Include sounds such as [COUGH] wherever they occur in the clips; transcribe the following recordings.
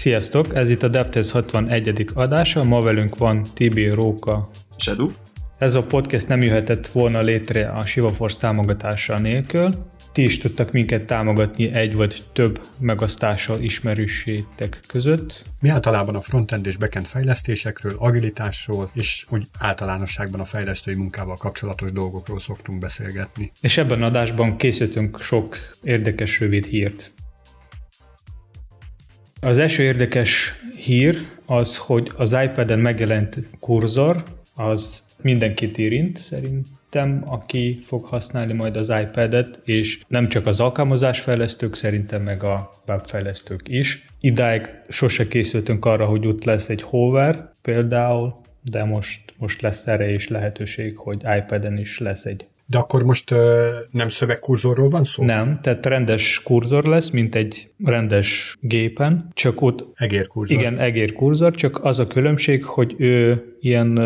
Sziasztok, ez itt a DevTest 61. adása, ma velünk van Tibi Róka. Sedu. Ez a podcast nem jöhetett volna létre a ShivaForce támogatása nélkül. Ti is tudtak minket támogatni egy vagy több megasztással ismerősétek között. Mi általában a frontend és backend fejlesztésekről, agilitásról és úgy általánosságban a fejlesztői munkával kapcsolatos dolgokról szoktunk beszélgetni. És ebben adásban készítünk sok érdekes rövid hírt. Az első érdekes hír az, hogy az iPad-en megjelent kurzor, az mindenkit érint szerintem, aki fog használni majd az iPad-et, és nem csak az alkalmazásfejlesztők, szerintem meg a webfejlesztők is. Idáig sose készültünk arra, hogy ott lesz egy hover például, de most, most lesz erre is lehetőség, hogy iPad-en is lesz egy de akkor most ö, nem szövegkurzorról van szó? Nem, tehát rendes kurzor lesz, mint egy rendes gépen, csak ott... Egérkurzor. Igen, egérkurzor, csak az a különbség, hogy ő ilyen,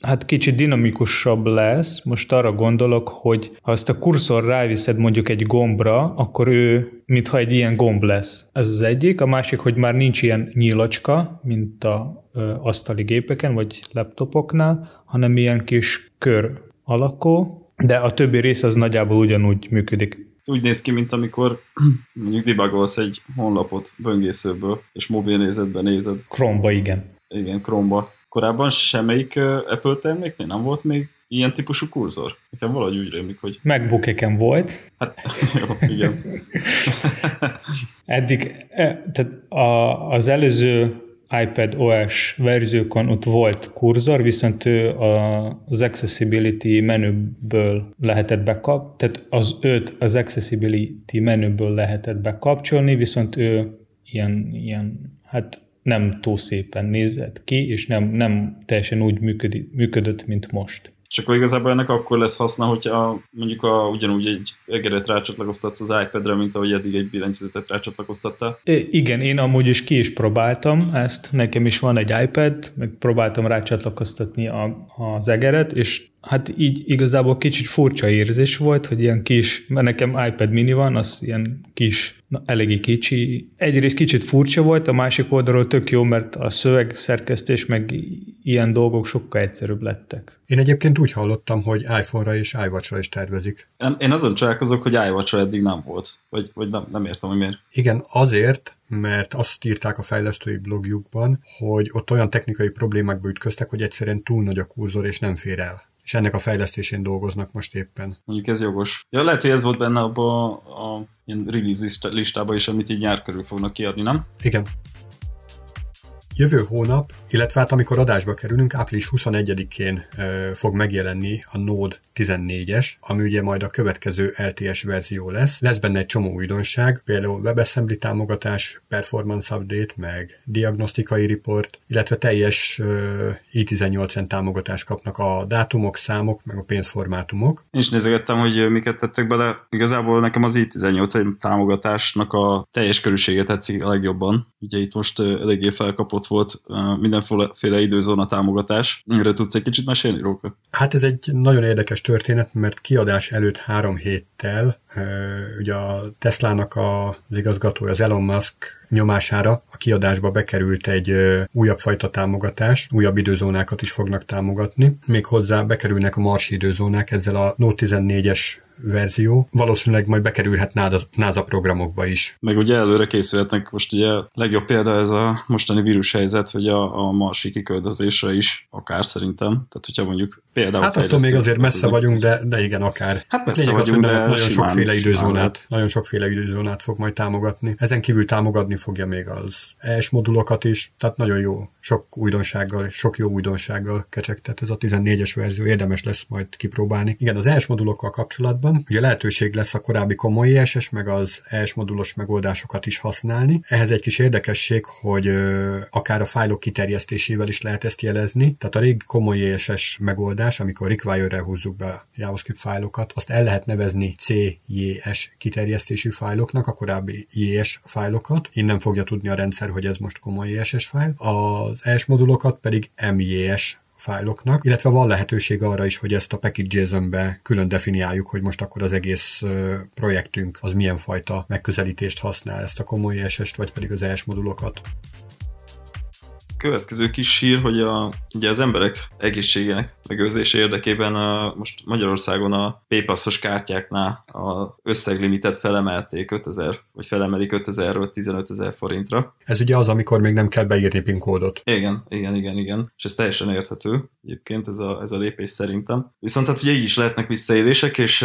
hát kicsit dinamikusabb lesz. Most arra gondolok, hogy ha azt a kurzor ráviszed mondjuk egy gombra, akkor ő mintha egy ilyen gomb lesz. Ez az egyik. A másik, hogy már nincs ilyen nyílacska, mint a asztali gépeken, vagy laptopoknál, hanem ilyen kis kör alakú, de a többi rész az nagyjából ugyanúgy működik. Úgy néz ki, mint amikor [CLEARS THROAT] mondjuk debugolsz egy honlapot böngészőből, és mobil nézetben nézed. Chrome-ba, igen. Igen, Chrome-ba. Korábban semmelyik Apple terméknél nem volt még ilyen típusú kurzor? Nekem valahogy úgy rémlik, hogy... MacBook-eken volt. Hát, [LAUGHS] jó, igen. [LAUGHS] Eddig, e, tehát a, az előző iPad OS verziókon ott volt kurzor, viszont ő az Accessibility menüből lehetett bekap, tehát az őt az Accessibility menüből lehetett bekapcsolni, viszont ő ilyen, ilyen hát nem túl szépen nézett ki, és nem, nem teljesen úgy működött, működött, mint most. És akkor igazából ennek akkor lesz haszna, hogyha mondjuk a, ugyanúgy egy egeret rácsatlakoztatsz az iPad-re, mint ahogy eddig egy billentyűzetet rácsatlakoztattál. I- igen, én amúgy is ki is próbáltam ezt, nekem is van egy iPad, meg próbáltam rácsatlakoztatni a, az egeret, és hát így igazából kicsit furcsa érzés volt, hogy ilyen kis, mert nekem iPad mini van, az ilyen kis, na, eléggé kicsi. Egyrészt kicsit furcsa volt, a másik oldalról tök jó, mert a szöveg szerkesztés meg ilyen dolgok sokkal egyszerűbb lettek. Én egyébként úgy hallottam, hogy iPhone-ra és iWatch-ra is tervezik. Én azon csodálkozok, hogy iWatch-ra eddig nem volt. Vagy, vagy nem, nem értem, hogy miért. Igen, azért, mert azt írták a fejlesztői blogjukban, hogy ott olyan technikai problémákba ütköztek, hogy egyszerűen túl nagy a kurzor és nem fér el és ennek a fejlesztésén dolgoznak most éppen. Mondjuk ez jogos. Ja, lehet, hogy ez volt benne abban a, a ilyen release listában is, amit így nyár körül fognak kiadni, nem? Igen. Jövő hónap, illetve hát amikor adásba kerülünk, április 21-én ö, fog megjelenni a Node 14-es, ami ugye majd a következő LTS verzió lesz. Lesz benne egy csomó újdonság, például WebAssembly támogatás, performance update, meg diagnosztikai report, illetve teljes ö, i18-en támogatást kapnak a dátumok, számok, meg a pénzformátumok. Én is nézegettem, hogy miket tettek bele. Igazából nekem az i18 támogatásnak a teljes körülsége tetszik a legjobban. Ugye itt most eléggé felkapott volt mindenféle időzóna támogatás. Erre tudsz egy kicsit mesélni, Róka? Hát ez egy nagyon érdekes történet, mert kiadás előtt három héttel ugye a Teslának az igazgatója, az Elon Musk nyomására a kiadásba bekerült egy újabb fajta támogatás, újabb időzónákat is fognak támogatni. Még hozzá bekerülnek a marsi időzónák ezzel a Note 14-es verzió, valószínűleg majd bekerülhet NASA programokba is. Meg ugye előre készülhetnek, most ugye legjobb példa ez a mostani vírushelyzet, hogy a, a marsi kiköldözésre is, akár szerintem. Tehát, hogyha mondjuk például Hát attól még azért messze vagyunk, de, de igen, akár. Hát messze Lényeg vagyunk, az, de nagyon sokféle időzónát, nagyon sokféle időzónát fog majd támogatni. Ezen kívül támogatni fogja még az ES modulokat is, tehát nagyon jó, sok újdonsággal, sok jó újdonsággal kecsegtet ez a 14-es verzió, érdemes lesz majd kipróbálni. Igen, az ES modulokkal kapcsolatban ugye lehetőség lesz a korábbi komoly ESS, meg az ES modulos megoldásokat is használni. Ehhez egy kis érdekesség, hogy akár a fájlok kiterjesztésével is lehet ezt jelezni, tehát a régi komoly ESS megoldás, amikor require-re húzzuk be a JavaScript fájlokat, azt el lehet nevezni CJS kiterjesztésű fájloknak, a korábbi JS fájlokat. Innen fogja tudni a rendszer, hogy ez most komoly JS fájl. Az ES modulokat pedig MJS fájloknak, illetve van lehetőség arra is, hogy ezt a package JSON-be külön definiáljuk, hogy most akkor az egész projektünk az milyen fajta megközelítést használ, ezt a komoly ES-est, vagy pedig az ES modulokat. Következő kis hír, hogy a, ugye az emberek egészségének megőrzése érdekében a, most Magyarországon a PayPass-os kártyáknál a összeglimitet felemelték 5000, vagy felemelik 5000-ről 15 ezer forintra. Ez ugye az, amikor még nem kell beírni PIN kódot. Igen, igen, igen, igen. És ez teljesen érthető egyébként ez a, ez a lépés szerintem. Viszont hát ugye így is lehetnek visszaélések, és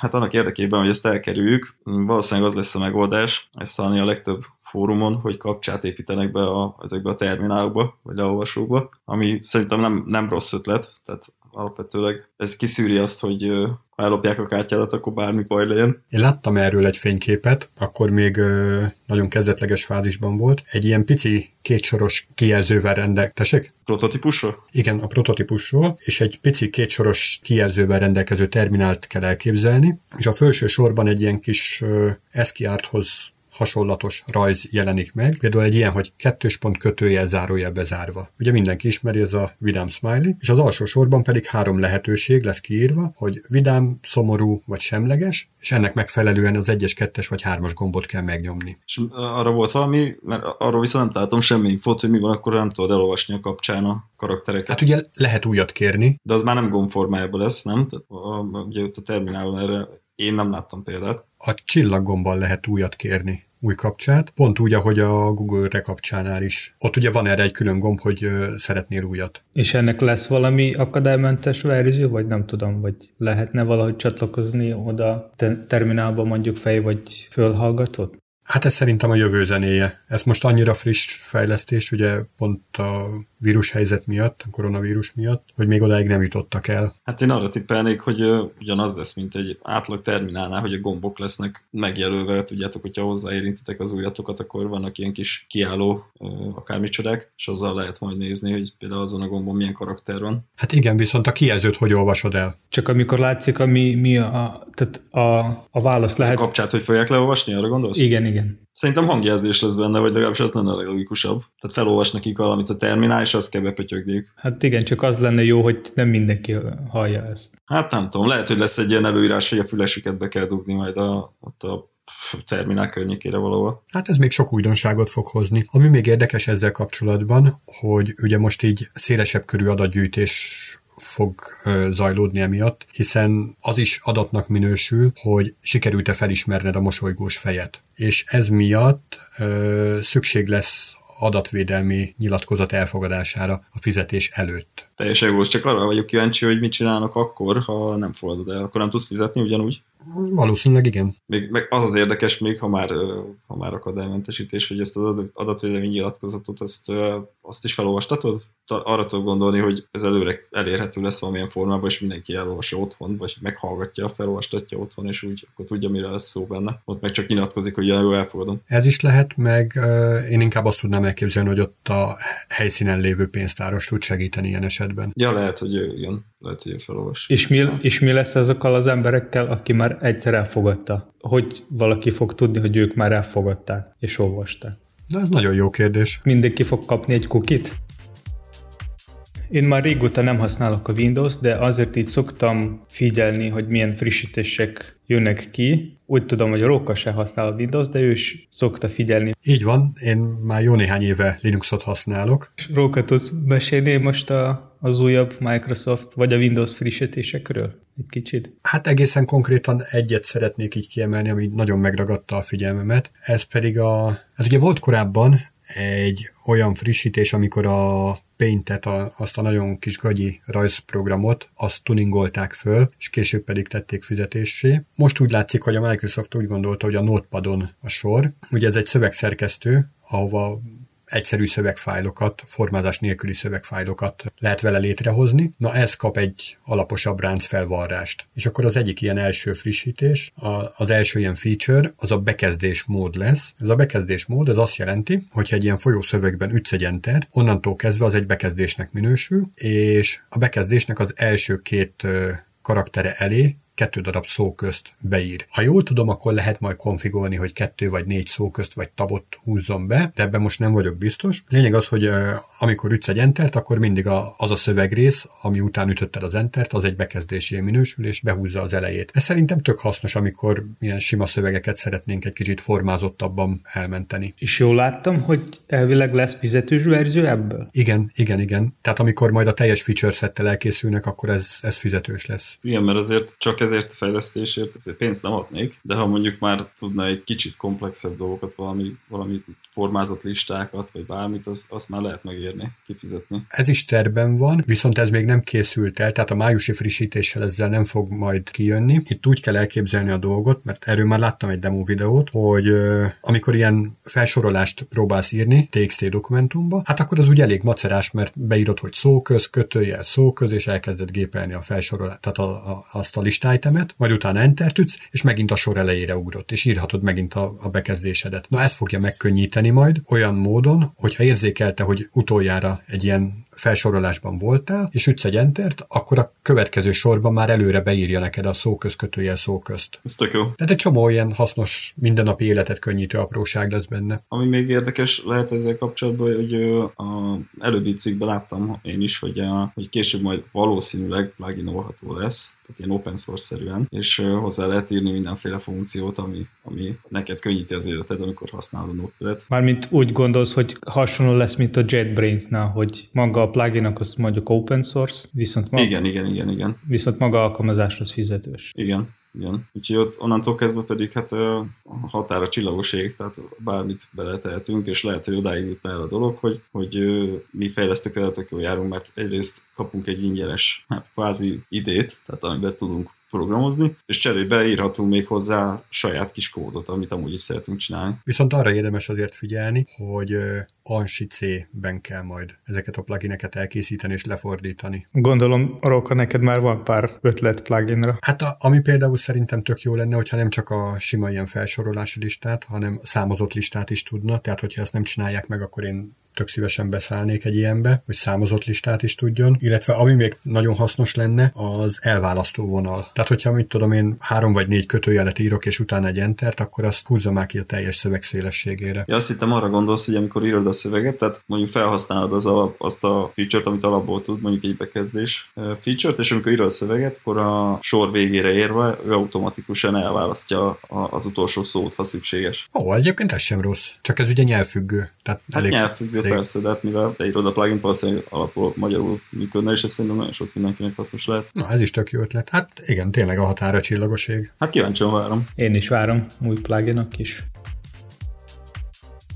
hát annak érdekében, hogy ezt elkerüljük, valószínűleg az lesz a megoldás, ezt talán a legtöbb fórumon, hogy kapcsát építenek be a, ezekbe a terminálokba, vagy leolvasókba, ami szerintem nem, nem rossz ötlet, tehát alapvetőleg ez kiszűri azt, hogy ha ellopják a kártyádat, akkor bármi baj legyen. Én láttam erről egy fényképet, akkor még ö, nagyon kezdetleges fázisban volt. Egy ilyen pici kétsoros kijelzővel rendelkezik. Prototípusról? Igen, a prototípusról, és egy pici kétsoros kijelzővel rendelkező terminált kell elképzelni, és a felső sorban egy ilyen kis eszkiárthoz hasonlatos rajz jelenik meg. Például egy ilyen, hogy kettős pont kötőjel zárójel bezárva. Ugye mindenki ismeri, ez a vidám smiley, és az alsó sorban pedig három lehetőség lesz kiírva, hogy vidám, szomorú vagy semleges, és ennek megfelelően az egyes, kettes vagy hármas gombot kell megnyomni. És arra volt valami, mert arról viszont nem találtam semmi infót, hogy mi van, akkor nem tudod elolvasni a kapcsán a karaktereket. Hát ugye lehet újat kérni. De az már nem gombformájában lesz, nem? Tehát, ugye ott a terminálon erre én nem láttam példát. A csillaggomban lehet újat kérni új kapcsát, pont úgy, ahogy a Google rekapcsánál is. Ott ugye van erre egy külön gomb, hogy szeretnél újat. És ennek lesz valami akadálymentes verzió, vagy nem tudom, vagy lehetne valahogy csatlakozni oda terminálba mondjuk fej vagy fölhallgatott? Hát ez szerintem a jövő zenéje. Ez most annyira friss fejlesztés, ugye pont a vírushelyzet miatt, a koronavírus miatt, hogy még odáig nem jutottak el. Hát én arra tippelnék, hogy ugyanaz lesz, mint egy átlag terminálnál, hogy a gombok lesznek megjelölve. Tudjátok, hogyha hozzáérintitek az újatokat, akkor vannak ilyen kis kiálló akármicsodák, és azzal lehet majd nézni, hogy például azon a gombon milyen karakter van. Hát igen, viszont a kijelzőt hogy olvasod el? Csak amikor látszik, ami mi a, tehát a, a válasz lehet... A kapcsát, hogy fogják leolvasni, arra gondolsz? Igen, igen. Szerintem hangjelzés lesz benne, vagy legalábbis az lenne a leglogikusabb. Tehát felolvas nekik valamit a terminál, és azt kell bepötyögniük. Hát igen, csak az lenne jó, hogy nem mindenki hallja ezt. Hát nem tudom, lehet, hogy lesz egy ilyen előírás, hogy a fülesüket be kell dugni majd a, ott a terminál környékére valahol. Hát ez még sok újdonságot fog hozni. Ami még érdekes ezzel kapcsolatban, hogy ugye most így szélesebb körű adatgyűjtés fog zajlódni emiatt, hiszen az is adatnak minősül, hogy sikerült-e felismerned a mosolygós fejet. És ez miatt ö, szükség lesz adatvédelmi nyilatkozat elfogadására a fizetés előtt. Teljesen jó, csak arra vagyok kíváncsi, hogy mit csinálnak akkor, ha nem fogadod el. Akkor nem tudsz fizetni ugyanúgy? Valószínűleg igen. Még, meg az az érdekes még, ha már, ha már akadálymentesítés, hogy ezt az adatvédelmi nyilatkozatot, ezt, azt is felolvastatod? Arra tudok gondolni, hogy ez előre elérhető lesz valamilyen formában, és mindenki elolvassa otthon, vagy meghallgatja, felolvastatja otthon, és úgy akkor tudja, mire lesz szó benne. Ott meg csak nyilatkozik, hogy jó, elfogadom. Ez is lehet, meg én inkább azt tudnám elképzelni, hogy ott a helyszínen lévő pénztáros tud segíteni ilyen esetben. Ja, lehet, hogy igen lehet, hogy felolvas. És mi, és mi lesz azokkal az emberekkel, aki már egyszer elfogadta? Hogy valaki fog tudni, hogy ők már elfogadták és olvasták? Na, ez nagyon jó kérdés. Mindenki fog kapni egy kukit? Én már régóta nem használok a Windows, de azért így szoktam figyelni, hogy milyen frissítések jönnek ki. Úgy tudom, hogy a Róka se használ a Windows, de ő is szokta figyelni. Így van, én már jó néhány éve Linuxot használok. Róka, tudsz mesélni most a, az újabb Microsoft vagy a Windows frissítésekről? Egy kicsit? Hát egészen konkrétan egyet szeretnék így kiemelni, ami nagyon megragadta a figyelmemet. Ez pedig a... Hát ugye volt korábban egy olyan frissítés, amikor a Paint-et, a, azt a nagyon kis gagyi rajzprogramot, azt tuningolták föl, és később pedig tették fizetésé. Most úgy látszik, hogy a Microsoft úgy gondolta, hogy a Notepadon a sor. Ugye ez egy szövegszerkesztő, ahova egyszerű szövegfájlokat, formázás nélküli szövegfájlokat lehet vele létrehozni. Na ez kap egy alaposabb ránc felvarrást. És akkor az egyik ilyen első frissítés, az első ilyen feature, az a bekezdés mód lesz. Ez a bekezdés mód, ez azt jelenti, hogy egy ilyen folyószövegben ütsz egy enter, onnantól kezdve az egy bekezdésnek minősül, és a bekezdésnek az első két karaktere elé kettő darab szó közt beír. Ha jól tudom, akkor lehet majd konfigolni, hogy kettő vagy négy szó közt vagy tabot húzzon be, de ebben most nem vagyok biztos. Lényeg az, hogy amikor ütsz egy entert, akkor mindig a, az a szövegrész, ami után ütötted az entert, az egy bekezdésé minősül, és behúzza az elejét. Ez szerintem tök hasznos, amikor ilyen sima szövegeket szeretnénk egy kicsit formázottabban elmenteni. És jól láttam, hogy elvileg lesz fizetős verzió ebből? Igen, igen, igen. Tehát amikor majd a teljes feature settel elkészülnek, akkor ez, ez fizetős lesz. Igen, mert azért csak ezért a fejlesztésért pénzt nem adnék, de ha mondjuk már tudna egy kicsit komplexebb dolgokat, valami, valami formázott listákat, vagy bármit, az, azt már lehet megérni, kifizetni. Ez is terben van, viszont ez még nem készült el, tehát a májusi frissítéssel ezzel nem fog majd kijönni. Itt úgy kell elképzelni a dolgot, mert erről már láttam egy demo videót, hogy uh, amikor ilyen felsorolást próbálsz írni TXT dokumentumba, hát akkor az úgy elég macerás, mert beírod, hogy szóköz, kötőjel szóköz, és elkezded gépelni a felsorolást, tehát a, a, azt a listájtemet, majd utána enter ütsz, és megint a sor elejére ugrott, és írhatod megint a, a bekezdésedet. Na ez fogja megkönnyíteni majd olyan módon, hogyha érzékelte, hogy utoljára egy ilyen felsorolásban voltál, és ütsz egy entert, akkor a következő sorban már előre beírja neked a szóközkötőjel szóközt. Ez tök jó. Tehát egy csomó ilyen hasznos, mindennapi életet könnyítő apróság lesz benne. Ami még érdekes lehet ezzel kapcsolatban, hogy a előbbi cikkben láttam én is, hogy, a, hogy később majd valószínűleg pluginolható lesz, tehát ilyen open source-szerűen, és hozzá lehet írni mindenféle funkciót, ami, ami neked könnyíti az életed, amikor használod a notepad Mármint úgy gondolsz, hogy hasonló lesz, mint a JetBrains-nál, hogy maga a pluginok az mondjuk open source, viszont maga, igen, igen, igen, igen. Viszont maga alkalmazás az fizetős. Igen, igen. Úgyhogy ott onnantól kezdve pedig hát a határa csillagoség, tehát bármit beletehetünk, és lehet, hogy odáig jut el a dolog, hogy, hogy mi fejlesztők el tök jól járunk, mert egyrészt kapunk egy ingyenes, hát kvázi idét, tehát amiben tudunk programozni, és cserébe írhatunk még hozzá saját kis kódot, amit amúgy is szeretünk csinálni. Viszont arra érdemes azért figyelni, hogy ANSI C-ben kell majd ezeket a plugineket elkészíteni és lefordítani. Gondolom, Roka, neked már van pár ötlet pluginra. Hát a, ami például szerintem tök jó lenne, hogyha nem csak a sima ilyen felsorolási listát, hanem számozott listát is tudna, tehát hogyha ezt nem csinálják meg, akkor én tök szívesen beszállnék egy ilyenbe, hogy számozott listát is tudjon, illetve ami még nagyon hasznos lenne, az elválasztó vonal. Tehát, hogyha mit tudom én három vagy négy kötőjelet írok, és utána egy entert, akkor azt húzza már ki a teljes szöveg szélességére. Ja, azt hittem arra gondolsz, hogy amikor írod a szöveget, tehát mondjuk felhasználod az alap, azt a feature-t, amit alapból tud, mondjuk egy bekezdés feature-t, és amikor írod a szöveget, akkor a sor végére érve ő automatikusan elválasztja az utolsó szót, ha szükséges. Ó, egyébként ez sem rossz, csak ez ugye nyelvfüggő. Tehát hát elég, nyelvfüggő, elég... persze, de hát mivel írod a plugin, valószínűleg alapból magyarul működne, és ez szerintem nagyon sok mindenkinek hasznos lehet. Na, ez is tök jó ötlet. Hát igen, tényleg a határa csillagoség. Hát kíváncsian várom. Én is várom új pluginok is.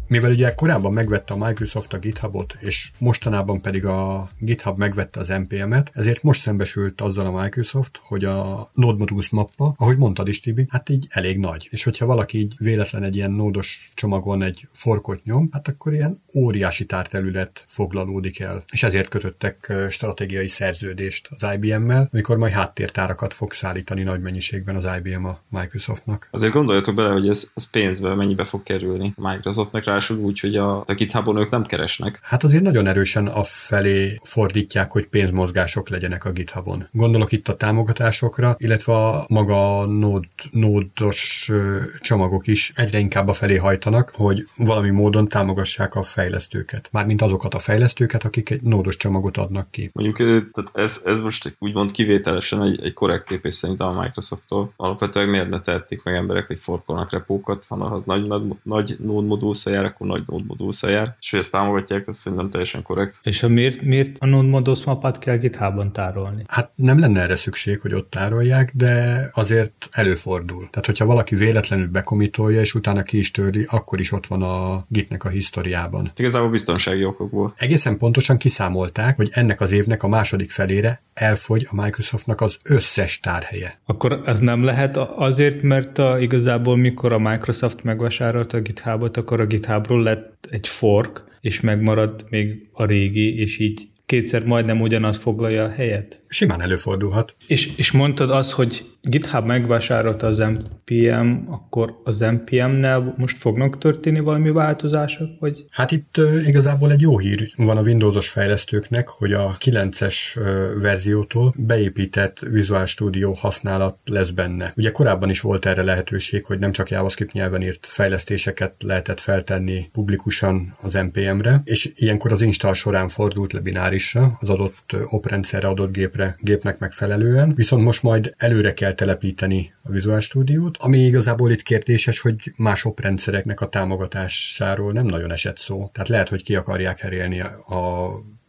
Mivel ugye korábban megvette a Microsoft a GitHubot, és mostanában pedig a GitHub megvette az NPM-et, ezért most szembesült azzal a Microsoft, hogy a Node Modules mappa, ahogy mondtad is, Tibi, hát így elég nagy. És hogyha valaki így véletlen egy ilyen nódos csomagon egy forkot nyom, hát akkor ilyen óriási tárterület foglalódik el. És ezért kötöttek stratégiai szerződést az IBM-mel, amikor majd háttértárakat fog szállítani nagy mennyiségben az IBM a Microsoftnak. Azért gondoljatok bele, hogy ez, ez pénzbe mennyibe fog kerülni Microsoftnak, ráadásul úgy, hogy a, a GitHubon ők nem keresnek. Hát azért nagyon erősen a felé fordítják, hogy pénzmozgások legyenek a GitHubon. Gondolok itt a támogatásokra, illetve a maga nód, nódos csomagok is egyre inkább a felé hajtanak, hogy valami módon támogassák a fejlesztőket. Mármint azokat a fejlesztőket, akik egy nódos csomagot adnak ki. Mondjuk tehát ez, ez most úgymond kivételesen egy, egy korrekt lépés szerintem a Microsofttól. Alapvetően miért ne tehették meg emberek, hogy forkolnak repókat, hanem az nagy, nagy, nagy nód modulsz jár, akkor nagy Node Modules jár, és hogy ezt támogatják, az szerintem teljesen korrekt. És a miért, miért a Node Modules mapát kell GitHub-on tárolni? Hát nem lenne erre szükség, hogy ott tárolják, de azért előfordul. Tehát, hogyha valaki véletlenül bekomitolja, és utána ki is törli, akkor is ott van a Gitnek a historiában. Hát igazából biztonsági okokból. Egészen pontosan kiszámolták, hogy ennek az évnek a második felére elfogy a Microsoftnak az összes tárhelye. Akkor ez nem lehet azért, mert a, igazából mikor a Microsoft megvásárolta a GitHubot, akkor a GitHubról lett egy fork, és megmarad még a régi, és így kétszer majdnem ugyanaz foglalja a helyet? Simán előfordulhat. És, és mondtad azt, hogy GitHub megvásárolta az NPM, akkor az NPM-nel most fognak történni valami változások? Vagy? Hát itt uh, igazából egy jó hír van a Windowsos fejlesztőknek, hogy a 9-es uh, verziótól beépített Visual Studio használat lesz benne. Ugye korábban is volt erre lehetőség, hogy nem csak JavaScript nyelven írt fejlesztéseket lehetett feltenni publikusan az NPM-re, és ilyenkor az install során fordult le binárisra, az adott oprendszerre, adott gépre, gépnek megfelelően, viszont most majd előre kell telepíteni a Visual Studio-t, ami igazából itt kérdéses, hogy más oprendszereknek a támogatásáról nem nagyon esett szó. Tehát lehet, hogy ki akarják herélni a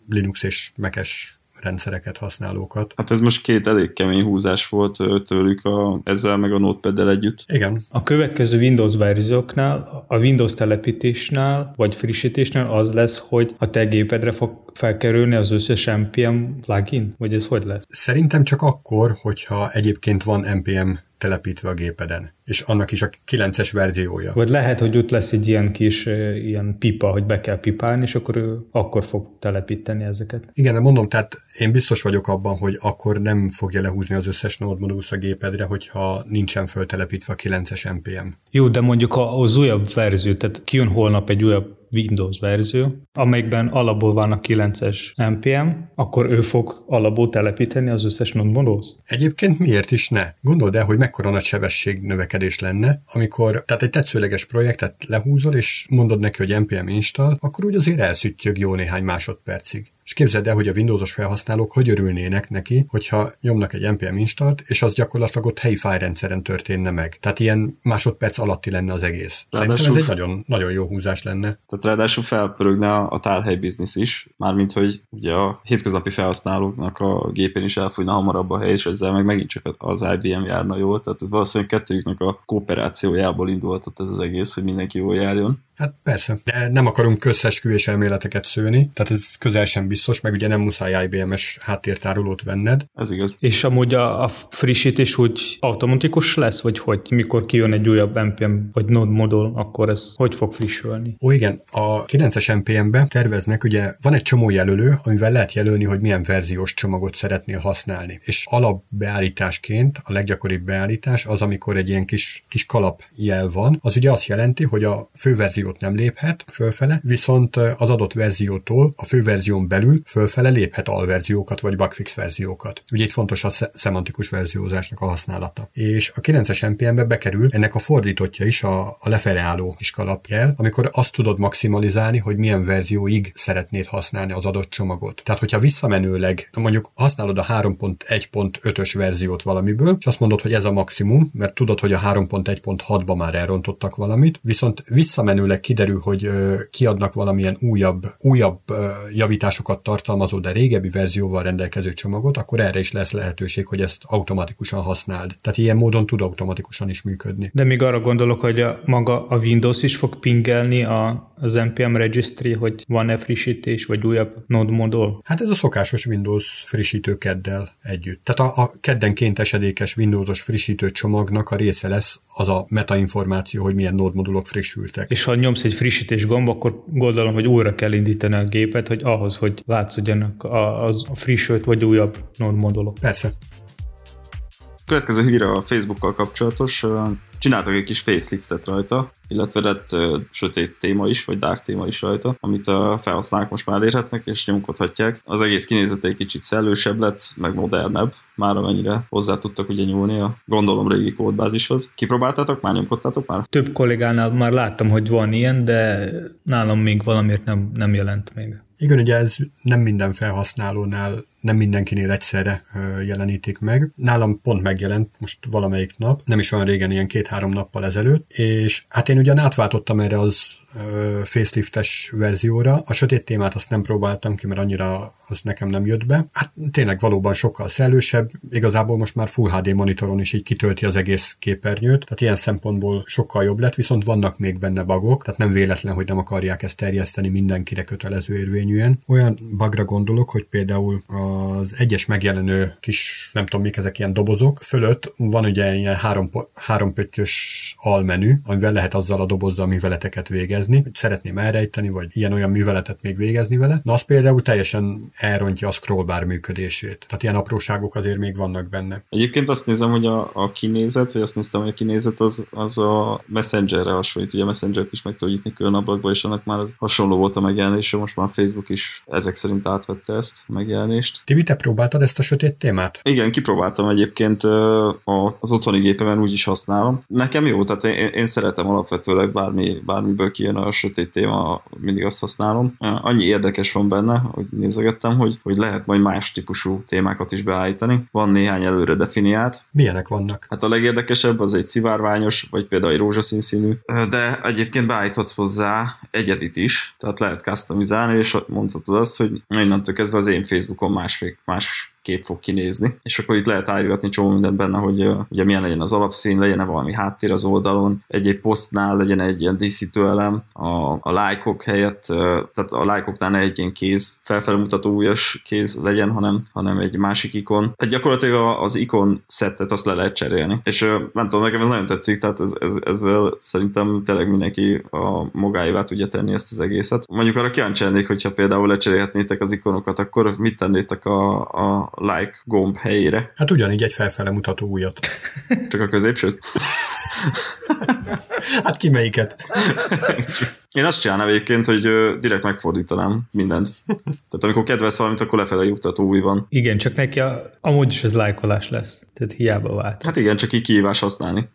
Linux és Mac-es rendszereket, használókat. Hát ez most két elég kemény húzás volt tőlük a, ezzel meg a notepad együtt. Igen. A következő Windows verzióknál, a Windows telepítésnál, vagy frissítésnél az lesz, hogy a te gépedre fog felkerülni az összes NPM plugin? Vagy ez hogy lesz? Szerintem csak akkor, hogyha egyébként van NPM telepítve a gépeden, és annak is a 9-es verziója. Vagy lehet, hogy ott lesz egy ilyen kis ilyen pipa, hogy be kell pipálni, és akkor ő akkor fog telepíteni ezeket. Igen, de mondom, tehát én biztos vagyok abban, hogy akkor nem fogja lehúzni az összes Node Modulus a gépedre, hogyha nincsen föltelepítve a 9-es NPM. Jó, de mondjuk az újabb verzió, tehát kijön holnap egy újabb Windows verzió, amelyikben alapból van a 9-es NPM, akkor ő fog alapból telepíteni az összes node Egyébként miért is ne? Gondold el, hogy mekkora nagy sebesség növekedés lenne, amikor, tehát egy tetszőleges projektet lehúzol, és mondod neki, hogy NPM install, akkor úgy azért elszüttyög jó néhány másodpercig. És képzeld el, hogy a Windowsos felhasználók hogy örülnének neki, hogyha nyomnak egy npm instalt, és az gyakorlatilag ott helyi fájrendszeren történne meg. Tehát ilyen másodperc alatti lenne az egész. Ráadásul, Szerintem ez egy nagyon, nagyon jó húzás lenne. Tehát ráadásul felpörögne a tárhely biznisz is, mármint hogy ugye a hétköznapi felhasználóknak a gépén is elfújna hamarabb a hely, és ezzel meg megint csak az IBM járna jól. Tehát ez valószínűleg kettőjüknek a kooperációjából indulhatott ez az egész, hogy mindenki jól járjon. Hát persze, de nem akarunk közösküvés elméleteket szőni, tehát ez közel sem biztos, meg ugye nem muszáj IBM-es háttértárolót venned. Ez igaz. És amúgy a, a frissítés úgy automatikus lesz, vagy hogy mikor kijön egy újabb NPM vagy Node modul, akkor ez hogy fog frissülni? Ó igen, a 9-es NPM-be terveznek, ugye van egy csomó jelölő, amivel lehet jelölni, hogy milyen verziós csomagot szeretnél használni. És alapbeállításként a leggyakoribb beállítás az, amikor egy ilyen kis, kis kalapjel van, az ugye azt jelenti, hogy a főverzió verziót nem léphet fölfele, viszont az adott verziótól a fő verzión belül fölfele léphet alverziókat vagy bugfix verziókat. Ugye itt fontos a szemantikus verziózásnak a használata. És a 9-es NPM-be bekerül ennek a fordítottja is a, a lefele álló kis kalapjel, amikor azt tudod maximalizálni, hogy milyen verzióig szeretnéd használni az adott csomagot. Tehát, hogyha visszamenőleg mondjuk használod a 3.1.5-ös verziót valamiből, és azt mondod, hogy ez a maximum, mert tudod, hogy a 3.1.6-ba már elrontottak valamit, viszont visszamenőleg kiderül, hogy kiadnak valamilyen újabb, újabb javításokat tartalmazó, de régebbi verzióval rendelkező csomagot, akkor erre is lesz lehetőség, hogy ezt automatikusan használd. Tehát ilyen módon tud automatikusan is működni. De még arra gondolok, hogy a, maga a Windows is fog pingelni a, az NPM registry, hogy van-e frissítés, vagy újabb node modul? Hát ez a szokásos Windows frissítő keddel együtt. Tehát a, a keddenként esedékes Windowsos frissítő csomagnak a része lesz az a metainformáció, hogy milyen node modulok frissültek. És ha nyomsz egy frissítés gomb, akkor gondolom, hogy újra kell indítani a gépet, hogy ahhoz, hogy látszódjanak az a frissült vagy újabb modulok. Persze. Következő hír a Facebookkal kapcsolatos. Csináltak egy kis faceliftet rajta, illetve lett ö, sötét téma is, vagy dark téma is rajta, amit a felhasználók most már elérhetnek, és nyomkodhatják. Az egész kinézete egy kicsit szellősebb lett, meg modernebb, már amennyire hozzá tudtak ugye nyúlni a gondolom régi kódbázishoz. Kipróbáltátok már, nyomkodtátok már? Több kollégánál már láttam, hogy van ilyen, de nálam még valamiért nem, nem jelent még. Igen, ugye ez nem minden felhasználónál, nem mindenkinél egyszerre jelenítik meg. Nálam pont megjelent most valamelyik nap, nem is olyan régen, ilyen két-három nappal ezelőtt, és hát én ugyan átváltottam erre az faceliftes verzióra. A sötét témát azt nem próbáltam ki, mert annyira az nekem nem jött be. Hát tényleg valóban sokkal szellősebb, igazából most már Full HD monitoron is így kitölti az egész képernyőt, tehát ilyen szempontból sokkal jobb lett, viszont vannak még benne bugok, tehát nem véletlen, hogy nem akarják ezt terjeszteni mindenkire kötelező érvényűen. Olyan bugra gondolok, hogy például az egyes megjelenő kis, nem tudom mik ezek, ilyen dobozok fölött van ugye ilyen három, három pöttyös almenü, amivel lehet azzal a dobozzal műveleteket végezni, hogy szeretném elrejteni, vagy ilyen-olyan műveletet még végezni vele. Na az például teljesen elrontja a scrollbar működését. Tehát ilyen apróságok azért még vannak benne. Egyébként azt nézem, hogy a, a kinézet, vagy azt néztem, hogy a kinézet az, az a Messengerre hasonlít. Ugye a Messenger-t is meg tudod nyitni külön ablakba, és annak már az hasonló volt a megjelenése, most már Facebook is ezek szerint átvette ezt a megjelenést. Tibi, te próbáltad ezt a sötét témát? Igen, kipróbáltam egyébként az otthoni gépemen úgy is használom. Nekem jó, tehát én, én szeretem alapvetőleg bármi, bármiből kijön a sötét téma, mindig azt használom. Annyi érdekes van benne, hogy nézegettem, hogy, hogy lehet majd más típusú témákat is beállítani. Van néhány előre definiált. Milyenek vannak? Hát a legérdekesebb az egy szivárványos, vagy például egy rózsaszín színű, de egyébként beállíthatsz hozzá egyedit is, tehát lehet customizálni, és mondhatod azt, hogy innentől kezdve az én Facebookon más, más kép fog kinézni, és akkor itt lehet állítgatni csomó mindent benne, hogy ugye milyen legyen az alapszín, legyen-e valami háttér az oldalon, egy-egy posztnál legyen egy ilyen díszítő elem, a, a lájkok helyett, tehát a lájkoknál ne egy ilyen kéz, felfelé mutató kéz legyen, hanem, hanem egy másik ikon. Tehát gyakorlatilag az ikon szettet azt le lehet cserélni. És nem tudom, nekem ez nagyon tetszik, tehát ez, ez, ezzel szerintem tényleg mindenki a magáévá tudja tenni ezt az egészet. Mondjuk arra kíváncsi lennék, hogyha például lecserélhetnétek az ikonokat, akkor mit tennétek a, a like gomb helyére. Hát ugyanígy egy felfele mutató újat. Csak a középsőt? [LAUGHS] hát ki melyiket? Én azt csinálnám egyébként, hogy direkt megfordítanám mindent. Tehát amikor kedves valamit, akkor lefele juttató új van. Igen, csak neki a, amúgy is ez lájkolás lesz. Tehát hiába vált. Hát igen, csak így kihívás használni.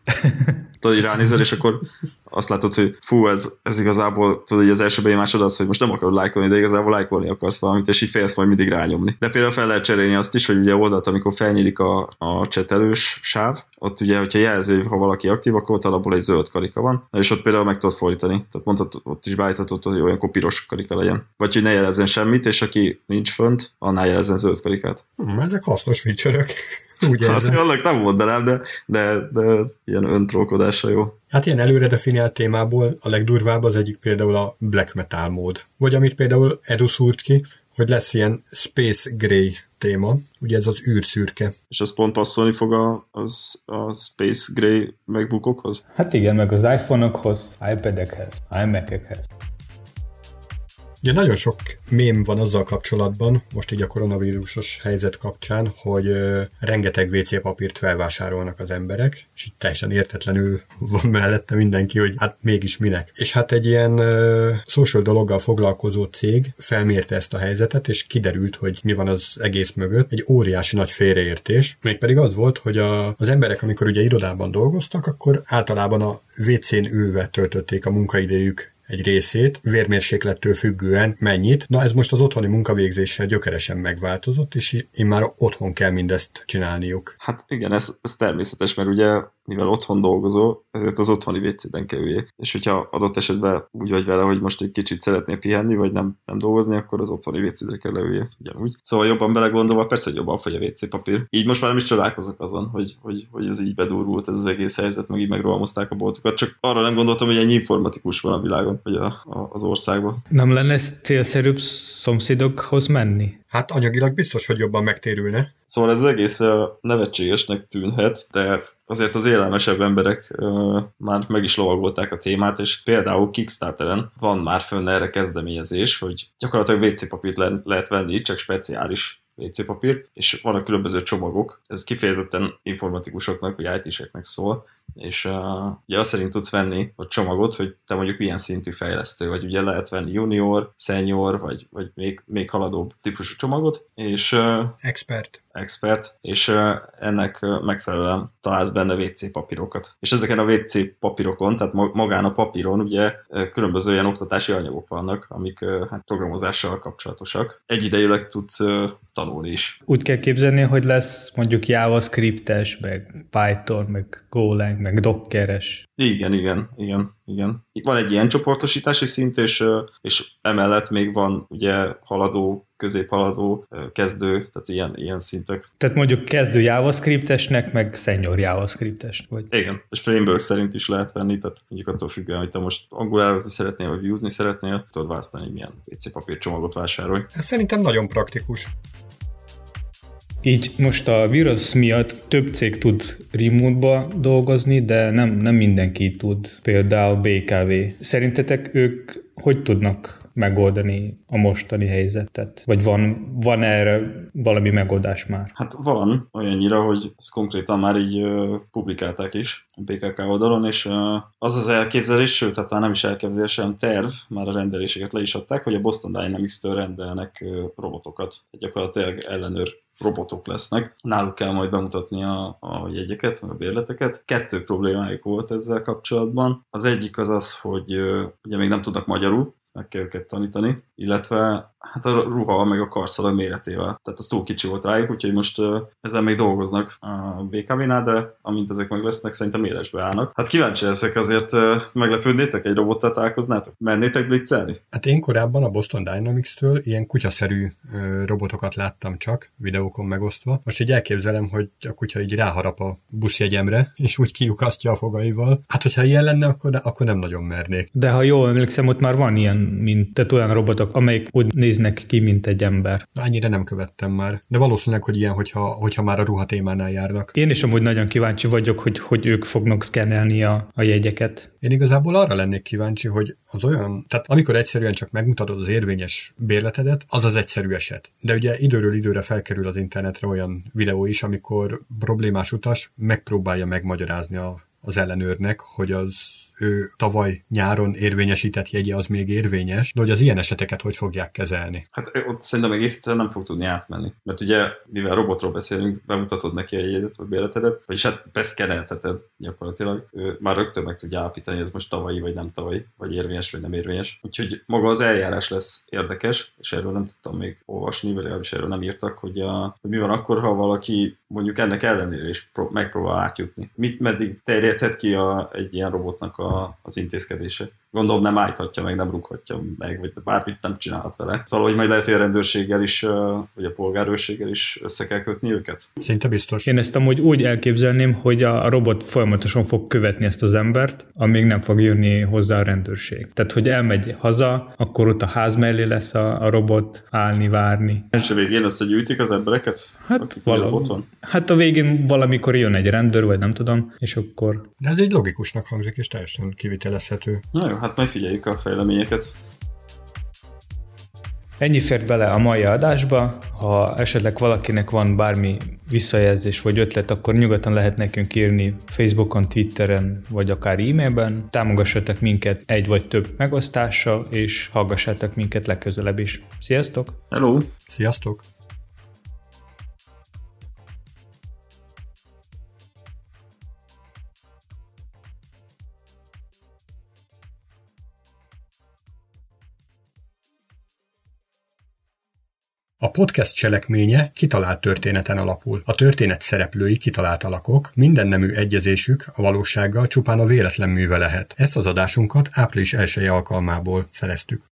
Tudod, hogy ránézel, és akkor azt látod, hogy fú, ez, ez igazából, tudod, hogy az első benyomásod az, hogy most nem akarod lájkolni, de igazából lájkolni akarsz valamit, és így félsz majd mindig rányomni. De például fel lehet cserélni azt is, hogy ugye oldalt, amikor felnyílik a, a csetelős sáv, ott ugye, hogyha jelző, ha valaki aktív, akkor ott alapból egy zöld karika van, és ott például meg tudod fordítani. Tehát mondhatod, ott is beállíthatod, hogy olyan piros karika legyen. Vagy hogy ne jelezzen semmit, és aki nincs fönt, annál jelezzen zöld karikát. Hmm, ezek hasznos feature [LAUGHS] Úgy Azt annak nem mondanám, de, de, de ilyen öntrókodása jó. Hát ilyen előre definiált témából a legdurvább az egyik például a black metal mód. Vagy amit például Edu szúrt ki, hogy lesz ilyen Space Gray téma, ugye ez az űrszürke. És az pont passzolni fog a, az, a Space Gray megbukokhoz? Hát igen, meg az iPhone-okhoz, iPad-ekhez, iMac-ekhez. Ugye nagyon sok mém van azzal kapcsolatban, most így a koronavírusos helyzet kapcsán, hogy rengeteg WC papírt felvásárolnak az emberek, és itt teljesen értetlenül van mellette mindenki, hogy hát mégis minek. És hát egy ilyen ö, social dologgal foglalkozó cég felmérte ezt a helyzetet, és kiderült, hogy mi van az egész mögött. Egy óriási nagy félreértés. Mégpedig az volt, hogy a, az emberek, amikor ugye irodában dolgoztak, akkor általában a WC-n ülve töltötték a munkaidejük egy részét, vérmérséklettől függően mennyit. Na ez most az otthoni munkavégzéssel gyökeresen megváltozott, és én már otthon kell mindezt csinálniuk. Hát igen, ez, ez természetes, mert ugye mivel otthon dolgozó, ezért az otthoni vécéden kell üljél. És hogyha adott esetben úgy vagy vele, hogy most egy kicsit szeretnél pihenni, vagy nem, nem dolgozni, akkor az otthoni vécédre kell leüljél. Ugyanúgy. Szóval jobban belegondolva, persze, hogy jobban fogy a WC papír. Így most már nem is csodálkozok azon, hogy, hogy, hogy ez így bedurvult ez az egész helyzet, meg így megrohamozták a boltokat. Csak arra nem gondoltam, hogy ennyi informatikus van a világon, vagy a, a, az országban. Nem lenne célszerűbb szomszédokhoz menni? Hát anyagilag biztos, hogy jobban megtérülne. Szóval ez egész nevetségesnek tűnhet, de azért az élelmesebb emberek már meg is lovagolták a témát, és például Kickstarteren van már fönn erre kezdeményezés, hogy gyakorlatilag WC papírt le- lehet venni, csak speciális WC papírt, és vannak különböző csomagok. Ez kifejezetten informatikusoknak vagy IT-seknek szól, és uh, ugye azt szerint tudsz venni a csomagot, hogy te mondjuk milyen szintű fejlesztő vagy. Ugye lehet venni junior, senior, vagy, vagy még, még haladóbb típusú csomagot, és... Uh, expert. Expert, és uh, ennek uh, megfelelően találsz benne WC papírokat. És ezeken a WC papírokon, tehát magán a papíron ugye különböző ilyen oktatási anyagok vannak, amik uh, hát programozással kapcsolatosak. Egyidejűleg tudsz uh, tanulni is. Úgy kell képzelni, hogy lesz mondjuk JavaScript-es, meg Python, meg Golang, meg Dockeres. Igen, igen, igen, igen. Van egy ilyen csoportosítási szint, és, és emellett még van ugye haladó, középhaladó, kezdő, tehát ilyen, ilyen szintek. Tehát mondjuk kezdő JavaScript-esnek, meg senior JavaScript-es vagy. Igen, és framework szerint is lehet venni, tehát mondjuk attól függően, hogy te most angulározni szeretnél, vagy views szeretnél, tudod választani, hogy milyen PC papírcsomagot vásárolj. Ez szerintem nagyon praktikus. Így most a vírus miatt több cég tud remote-ba dolgozni, de nem, nem mindenki tud. Például BKV. Szerintetek ők hogy tudnak megoldani a mostani helyzetet? Vagy van, van erre valami megoldás már? Hát van, olyannyira, hogy ezt konkrétan már így uh, publikálták is a BKK oldalon, és uh, az az elképzelés, sőt, hát nem is elképzelés, hanem terv, már a rendeléseket le is adták, hogy a Boston Dynamics-től rendelnek uh, robotokat, gyakorlatilag ellenőr robotok lesznek. Náluk kell majd bemutatni a, a jegyeket, a bérleteket. Kettő problémájuk volt ezzel kapcsolatban. Az egyik az az, hogy ugye még nem tudnak magyarul, ezt meg kell őket tanítani, illetve hát a ruha meg a karszalag méretével. Tehát az túl kicsi volt rájuk, úgyhogy most uh, ezzel még dolgoznak a BKV-nál, de amint ezek meg lesznek, szerintem élesbe állnak. Hát kíváncsi leszek azért, uh, meglepődnétek egy robottal találkoznátok? Mernétek blitzelni? Hát én korábban a Boston Dynamics-től ilyen kutyaszerű uh, robotokat láttam csak, videókon megosztva. Most így elképzelem, hogy a kutya így ráharap a buszjegyemre, és úgy kiukasztja a fogaival. Hát, hogyha ilyen lenne, akkor, akkor nem nagyon mernék. De ha jól emlékszem, ott már van ilyen, mint tehát olyan robotok, amelyik úgy néz néznek ki, mint egy ember. Annyira nem követtem már. De valószínűleg, hogy ilyen, hogyha, hogyha már a ruhatémánál járnak. Én is amúgy nagyon kíváncsi vagyok, hogy, hogy ők fognak szkennelni a, a jegyeket. Én igazából arra lennék kíváncsi, hogy az olyan, tehát amikor egyszerűen csak megmutatod az érvényes bérletedet, az az egyszerű eset. De ugye időről időre felkerül az internetre olyan videó is, amikor problémás utas megpróbálja megmagyarázni a, az ellenőrnek, hogy az ő tavaly nyáron érvényesített jegye az még érvényes, de hogy az ilyen eseteket hogy fogják kezelni? Hát ott szerintem egész egyszerűen nem fog tudni átmenni. Mert ugye, mivel robotról beszélünk, bemutatod neki a jegyedet, vagy béletedet, vagyis hát beszkenelteted gyakorlatilag. Ő már rögtön meg tudja állapítani, ez most tavalyi, vagy nem tavalyi, vagy érvényes, vagy nem érvényes. Úgyhogy maga az eljárás lesz érdekes, és erről nem tudtam még olvasni, vagy legalábbis erről nem írtak, hogy, a, hogy mi van akkor, ha valaki mondjuk ennek ellenére is megpróbál átjutni. Mit meddig terjedhet ki a, egy ilyen robotnak a, az intézkedése? Gondolom nem állíthatja meg, nem rúghatja meg, vagy bármit nem csinálhat vele. Valahogy majd lehet, hogy a rendőrséggel is, vagy a polgárőrséggel is össze kell kötni őket. Szinte biztos. Én ezt amúgy úgy elképzelném, hogy a robot folyamatosan fog követni ezt az embert, amíg nem fog jönni hozzá a rendőrség. Tehát, hogy elmegy haza, akkor ott a ház mellé lesz a, a robot állni, várni. És a végén összegyűjtik az embereket? Hát, valami, van? hát a végén valamikor jön egy rendőr, vagy nem tudom, és akkor... De ez egy logikusnak hangzik, és teljesen kivitelezhető. Na jó, hát majd figyeljük a fejleményeket. Ennyi fér bele a mai adásba. Ha esetleg valakinek van bármi visszajelzés vagy ötlet, akkor nyugodtan lehet nekünk írni Facebookon, Twitteren, vagy akár e-mailben. Támogassatok minket egy vagy több megosztással, és hallgassátok minket legközelebb is. Sziasztok! Hello! Sziasztok! A podcast cselekménye kitalált történeten alapul. A történet szereplői kitalált alakok, minden nemű egyezésük a valósággal csupán a véletlen műve lehet. Ezt az adásunkat április 1 alkalmából szereztük.